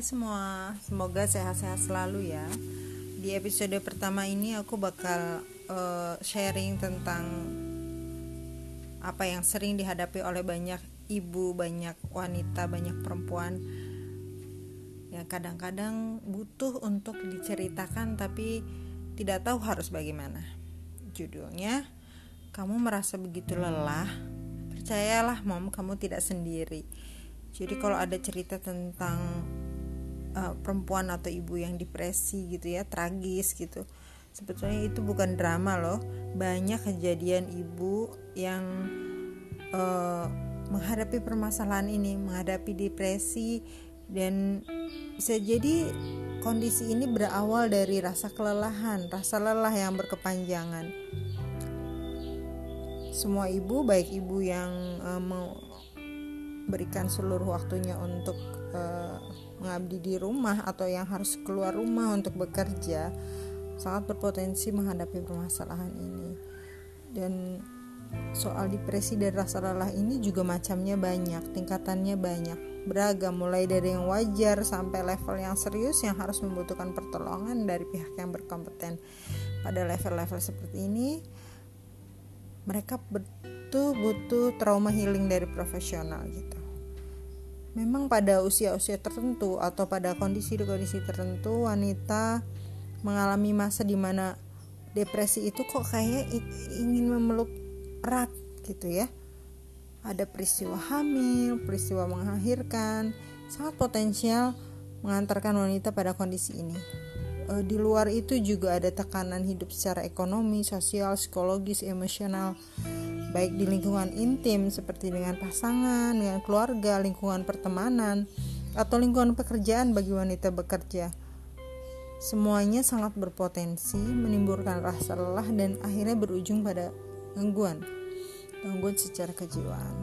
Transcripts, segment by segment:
Hai semua, semoga sehat-sehat selalu ya. Di episode pertama ini aku bakal uh, sharing tentang apa yang sering dihadapi oleh banyak ibu, banyak wanita, banyak perempuan yang kadang-kadang butuh untuk diceritakan tapi tidak tahu harus bagaimana. Judulnya, kamu merasa begitu lelah? Percayalah, mom, kamu tidak sendiri. Jadi kalau ada cerita tentang uh, perempuan atau ibu yang depresi gitu ya tragis gitu. Sebetulnya itu bukan drama loh. Banyak kejadian ibu yang uh, menghadapi permasalahan ini menghadapi depresi dan bisa jadi kondisi ini berawal dari rasa kelelahan rasa lelah yang berkepanjangan. Semua ibu baik ibu yang uh, mau berikan seluruh waktunya untuk uh, mengabdi di rumah atau yang harus keluar rumah untuk bekerja sangat berpotensi menghadapi permasalahan ini. Dan soal depresi dan rasa lelah ini juga macamnya banyak tingkatannya banyak. Beragam mulai dari yang wajar sampai level yang serius yang harus membutuhkan pertolongan dari pihak yang berkompeten. Pada level-level seperti ini mereka betul butuh trauma healing dari profesional gitu memang pada usia-usia tertentu atau pada kondisi-kondisi tertentu wanita mengalami masa di mana depresi itu kok kayak ingin memeluk erat gitu ya. Ada peristiwa hamil, peristiwa mengakhirkan, sangat potensial mengantarkan wanita pada kondisi ini. E, di luar itu juga ada tekanan hidup secara ekonomi, sosial, psikologis, emosional baik di lingkungan intim seperti dengan pasangan, dengan keluarga, lingkungan pertemanan, atau lingkungan pekerjaan bagi wanita bekerja. Semuanya sangat berpotensi menimbulkan rasa lelah dan akhirnya berujung pada gangguan, gangguan secara kejiwaan.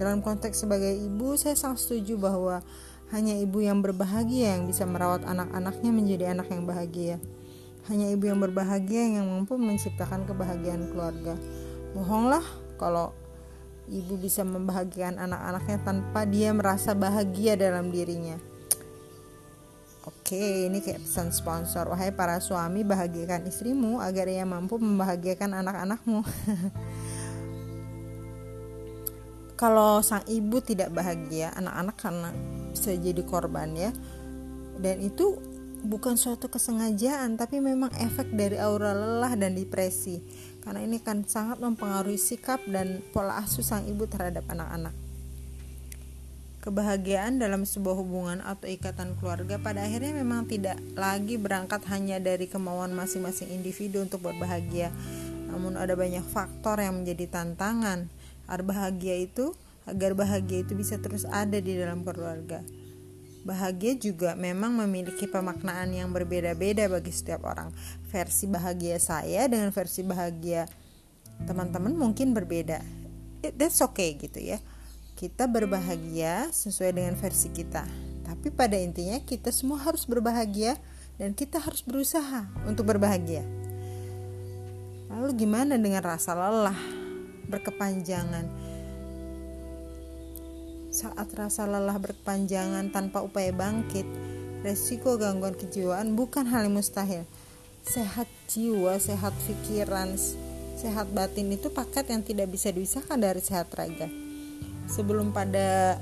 Dalam konteks sebagai ibu, saya sangat setuju bahwa hanya ibu yang berbahagia yang bisa merawat anak-anaknya menjadi anak yang bahagia. Hanya ibu yang berbahagia yang mampu menciptakan kebahagiaan keluarga. Bohonglah kalau ibu bisa membahagiakan anak-anaknya tanpa dia merasa bahagia dalam dirinya. Oke, ini kayak pesan sponsor. Wahai para suami, bahagiakan istrimu agar ia mampu membahagiakan anak-anakmu. Kalau sang ibu tidak bahagia, anak-anak karena bisa jadi korban ya. Dan itu bukan suatu kesengajaan, tapi memang efek dari aura lelah dan depresi karena ini kan sangat mempengaruhi sikap dan pola asuh sang ibu terhadap anak-anak. Kebahagiaan dalam sebuah hubungan atau ikatan keluarga pada akhirnya memang tidak lagi berangkat hanya dari kemauan masing-masing individu untuk berbahagia, namun ada banyak faktor yang menjadi tantangan agar bahagia itu agar bahagia itu bisa terus ada di dalam keluarga. Bahagia juga memang memiliki pemaknaan yang berbeda-beda bagi setiap orang. Versi bahagia saya dengan versi bahagia teman-teman mungkin berbeda. That's okay gitu ya. Kita berbahagia sesuai dengan versi kita. Tapi pada intinya kita semua harus berbahagia dan kita harus berusaha untuk berbahagia. Lalu gimana dengan rasa lelah, berkepanjangan? Saat rasa lelah berkepanjangan tanpa upaya bangkit, resiko gangguan kejiwaan bukan hal yang mustahil. Sehat jiwa, sehat pikiran, sehat batin itu paket yang tidak bisa dipisahkan dari sehat raga. Sebelum pada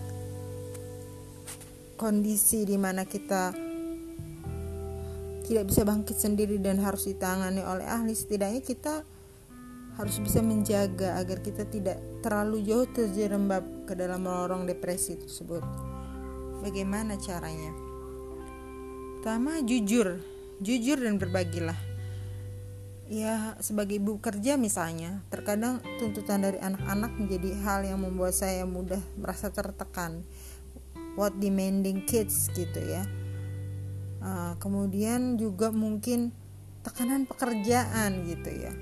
kondisi di mana kita tidak bisa bangkit sendiri dan harus ditangani oleh ahli, setidaknya kita harus bisa menjaga agar kita tidak terlalu jauh terjerembab ke dalam lorong depresi tersebut. Bagaimana caranya? Pertama, jujur, jujur dan berbagilah. Ya, sebagai ibu kerja misalnya, terkadang tuntutan dari anak-anak menjadi hal yang membuat saya mudah merasa tertekan. What demanding kids gitu ya. Uh, kemudian juga mungkin tekanan pekerjaan gitu ya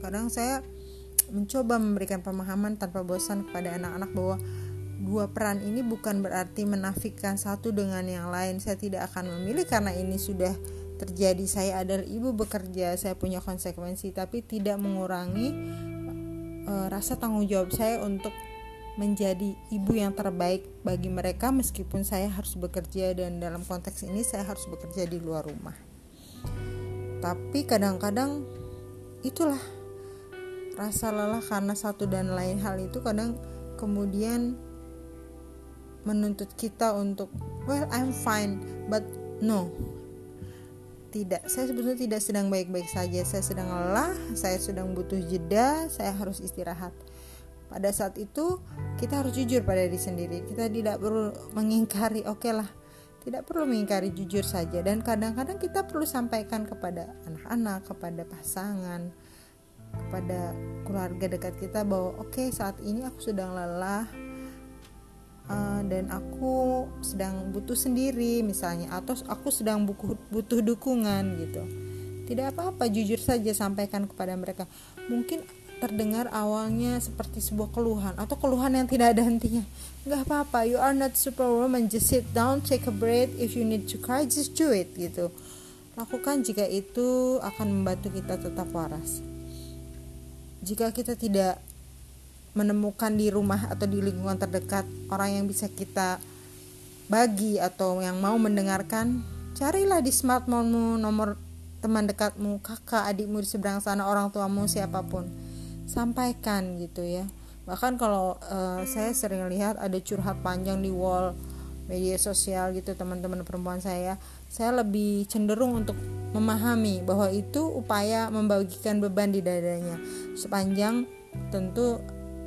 kadang saya mencoba memberikan pemahaman tanpa bosan kepada anak-anak bahwa dua peran ini bukan berarti menafikan satu dengan yang lain. Saya tidak akan memilih karena ini sudah terjadi. Saya adalah ibu bekerja, saya punya konsekuensi, tapi tidak mengurangi uh, rasa tanggung jawab saya untuk menjadi ibu yang terbaik bagi mereka meskipun saya harus bekerja dan dalam konteks ini saya harus bekerja di luar rumah. Tapi kadang-kadang itulah rasa lelah karena satu dan lain hal itu kadang kemudian menuntut kita untuk well I'm fine but no. Tidak saya sebetulnya tidak sedang baik-baik saja. Saya sedang lelah saya sedang butuh jeda saya harus istirahat. Pada saat itu kita harus jujur pada diri sendiri. Kita tidak perlu mengingkari oke okay lah tidak perlu mengingkari jujur saja. Dan kadang-kadang kita perlu sampaikan kepada anak-anak kepada pasangan kepada keluarga dekat kita bahwa oke okay, saat ini aku sedang lelah uh, dan aku sedang butuh sendiri misalnya atau aku sedang buku, butuh dukungan gitu. Tidak apa-apa jujur saja sampaikan kepada mereka. Mungkin terdengar awalnya seperti sebuah keluhan atau keluhan yang tidak ada hentinya. Nggak apa-apa you are not superwoman just sit down take a breath if you need to cry just do it gitu. Lakukan jika itu akan membantu kita tetap waras jika kita tidak menemukan di rumah atau di lingkungan terdekat orang yang bisa kita bagi atau yang mau mendengarkan carilah di smartphonemu nomor teman dekatmu kakak adikmu di seberang sana orang tuamu siapa pun. Sampaikan gitu ya. Bahkan kalau uh, saya sering lihat ada curhat panjang di wall media sosial gitu teman-teman perempuan saya saya lebih cenderung untuk memahami bahwa itu upaya membagikan beban di dadanya. Sepanjang tentu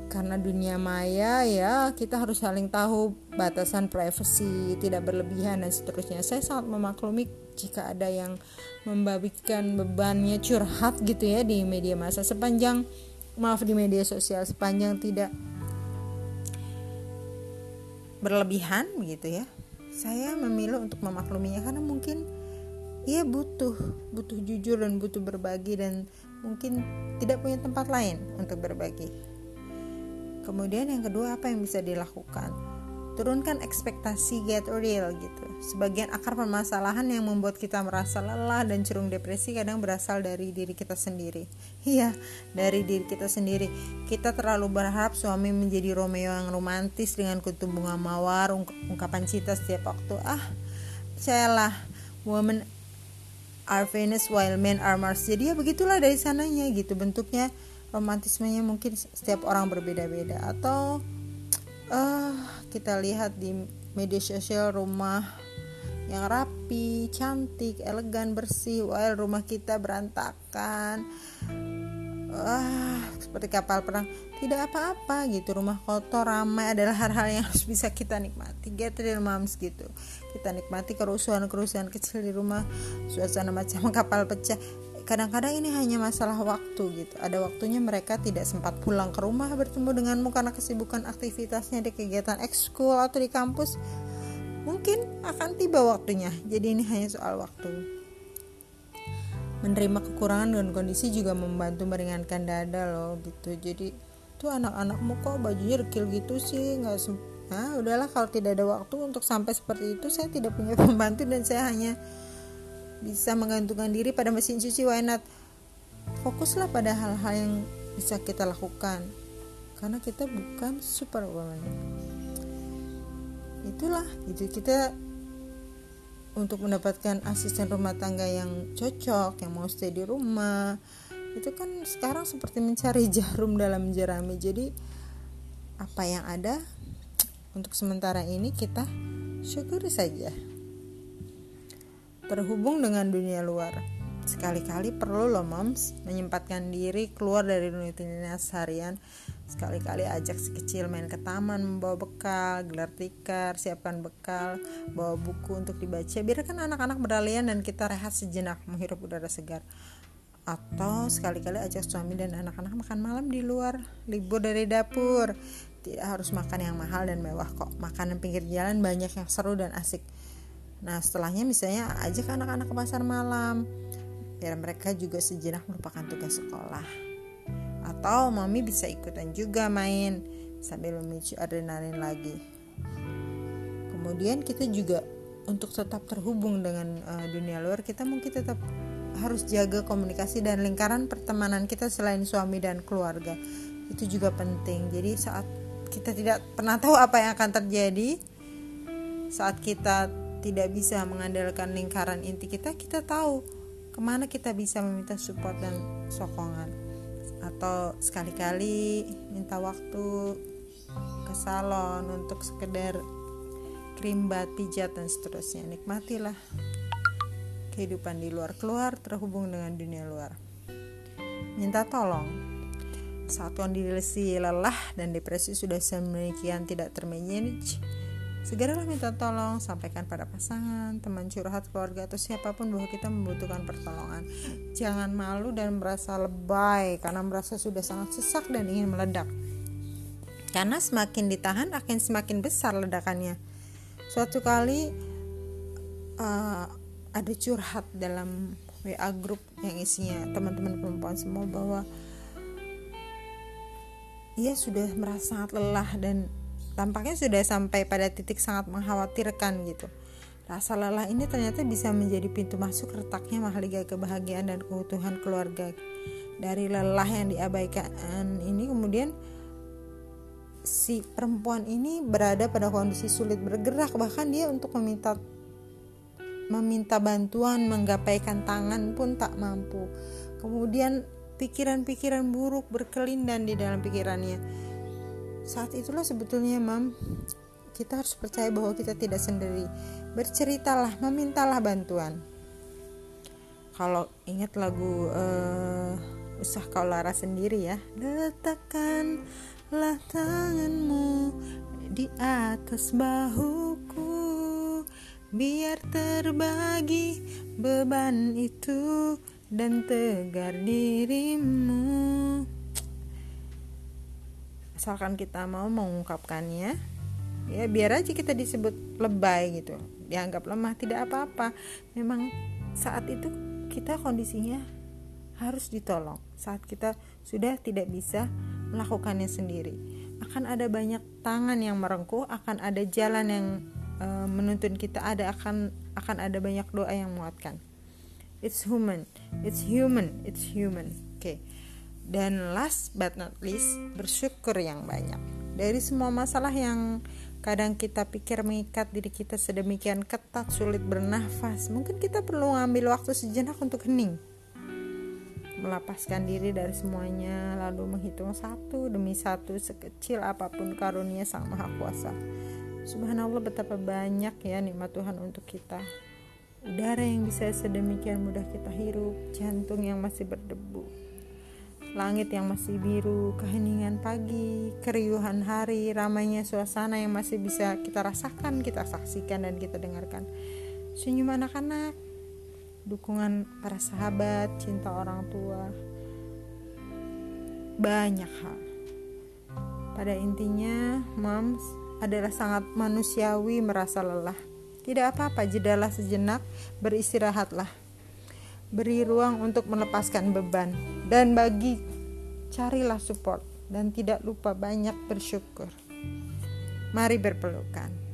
karena dunia maya ya kita harus saling tahu batasan privasi tidak berlebihan dan seterusnya. Saya sangat memaklumi jika ada yang membagikan bebannya curhat gitu ya di media massa. Sepanjang maaf di media sosial sepanjang tidak berlebihan gitu ya. Saya memilih untuk memakluminya karena mungkin ia butuh butuh jujur dan butuh berbagi dan mungkin tidak punya tempat lain untuk berbagi. Kemudian yang kedua apa yang bisa dilakukan turunkan ekspektasi get real gitu. Sebagian akar permasalahan yang membuat kita merasa lelah dan cerung depresi kadang berasal dari diri kita sendiri. Iya, dari diri kita sendiri. Kita terlalu berharap suami menjadi Romeo yang romantis dengan kutu bunga mawar, ung ungkapan cinta setiap waktu. Ah, percayalah, women are Venus while men are Mars. Jadi ya begitulah dari sananya gitu bentuknya romantismenya mungkin setiap orang berbeda-beda atau uh, kita lihat di media sosial rumah yang rapi, cantik, elegan, bersih, while rumah kita berantakan. Wah, seperti kapal perang. Tidak apa-apa gitu. Rumah kotor, ramai adalah hal-hal yang harus bisa kita nikmati. Get real moms gitu. Kita nikmati kerusuhan-kerusuhan kecil di rumah, suasana macam kapal pecah kadang-kadang ini hanya masalah waktu gitu. Ada waktunya mereka tidak sempat pulang ke rumah bertemu denganmu karena kesibukan aktivitasnya di kegiatan ekskul atau di kampus. Mungkin akan tiba waktunya. Jadi ini hanya soal waktu. Menerima kekurangan dan kondisi juga membantu meringankan dada loh gitu. Jadi tuh anak-anakmu kok bajunya rekil gitu sih? Nggak nah udahlah kalau tidak ada waktu untuk sampai seperti itu saya tidak punya pembantu dan saya hanya bisa menggantungkan diri pada mesin cuci why not? Fokuslah pada hal-hal yang bisa kita lakukan. Karena kita bukan superwoman. Itulah gitu kita untuk mendapatkan asisten rumah tangga yang cocok yang mau stay di rumah. Itu kan sekarang seperti mencari jarum dalam jerami. Jadi apa yang ada untuk sementara ini kita syukuri saja terhubung dengan dunia luar. Sekali-kali perlu loh moms menyempatkan diri keluar dari rutinitas harian. Sekali-kali ajak si kecil main ke taman membawa bekal, gelar tikar, siapkan bekal, bawa buku untuk dibaca. Biarkan anak-anak beralian dan kita rehat sejenak menghirup udara segar. Atau sekali-kali ajak suami dan anak-anak makan malam di luar, libur dari dapur. Tidak harus makan yang mahal dan mewah kok. Makanan pinggir jalan banyak yang seru dan asik Nah setelahnya misalnya ajak anak-anak ke pasar malam biar mereka juga sejenak merupakan tugas sekolah. Atau mami bisa ikutan juga main sambil memicu adrenalin lagi. Kemudian kita juga untuk tetap terhubung dengan uh, dunia luar kita mungkin tetap harus jaga komunikasi dan lingkaran pertemanan kita selain suami dan keluarga itu juga penting jadi saat kita tidak pernah tahu apa yang akan terjadi saat kita tidak bisa mengandalkan lingkaran inti kita kita tahu ke mana kita bisa meminta support dan sokongan. Atau sekali-kali minta waktu ke salon untuk sekedar krim bat pijat dan seterusnya. Nikmatilah kehidupan di luar keluar terhubung dengan dunia luar. Minta tolong. Saat kondisi lelah dan depresi sudah sedemikian tidak termanage, segeralah minta tolong, sampaikan pada pasangan, teman curhat, keluarga, atau siapa pun bahwa kita membutuhkan pertolongan. Jangan malu dan merasa lebay karena merasa sudah sangat sesak dan ingin meledak. Karena semakin ditahan akan semakin besar ledakannya. Suatu kali uh, ada curhat dalam WA grup yang isinya teman-teman perempuan semua bahwa ia sudah merasa sangat lelah dan tampaknya sudah sampai pada titik sangat mengkhawatirkan gitu. Rasa lelah ini ternyata bisa menjadi pintu masuk retaknya mahligai kebahagiaan dan keutuhan keluarga. Dari lelah yang diabaikan ini kemudian si perempuan ini berada pada kondisi sulit bergerak bahkan dia untuk meminta meminta bantuan menggapaikan tangan pun tak mampu. Kemudian pikiran-pikiran buruk berkelindan di dalam pikirannya. Saat itulah sebetulnya, Mam, kita harus percaya bahwa kita tidak sendiri. Berceritalah, memintalah bantuan. Kalau ingat lagu uh, usah kau lara sendiri ya, letakkanlah tanganmu di atas bahuku biar terbagi beban itu dan tegar dirimu asalkan kita mau mengungkapkannya ya biar aja kita disebut lebay gitu dianggap lemah tidak apa-apa. Memang saat itu kita kondisinya harus ditolong saat kita sudah tidak bisa melakukannya sendiri. Akan ada banyak tangan yang merengkuh akan ada jalan yang e, menuntun kita ada akan akan ada banyak doa yang menguatkan. It's human it's human it's human. Oke. okay. Dan last but not least bersyukur yang banyak. Dari semua masalah yang kadang kita pikir mengikat diri kita sedemikian ketat sulit bernafas mungkin kita perlu ngambil waktu sejenak untuk hening. Melepaskan diri dari semuanya lalu menghitung satu demi satu sekecil apa pun karunia sang maha kuasa. Subhanallah betapa banyak ya nikmat Tuhan untuk kita. Udara yang bisa sedemikian mudah kita hirup, jantung yang masih berdebu, langit yang masih biru, keheningan pagi, keriuhan hari, ramainya suasana yang masih bisa kita rasakan, kita saksikan dan kita dengarkan. Senyum anak-anak, dukungan para sahabat, cinta orang tua, banyak hal. Pada intinya, moms adalah sangat manusiawi merasa lelah tidak apa-apa, jedalah sejenak, beristirahatlah. Beri ruang untuk melepaskan beban dan bagi carilah support dan tidak lupa banyak bersyukur. Mari berpelukan.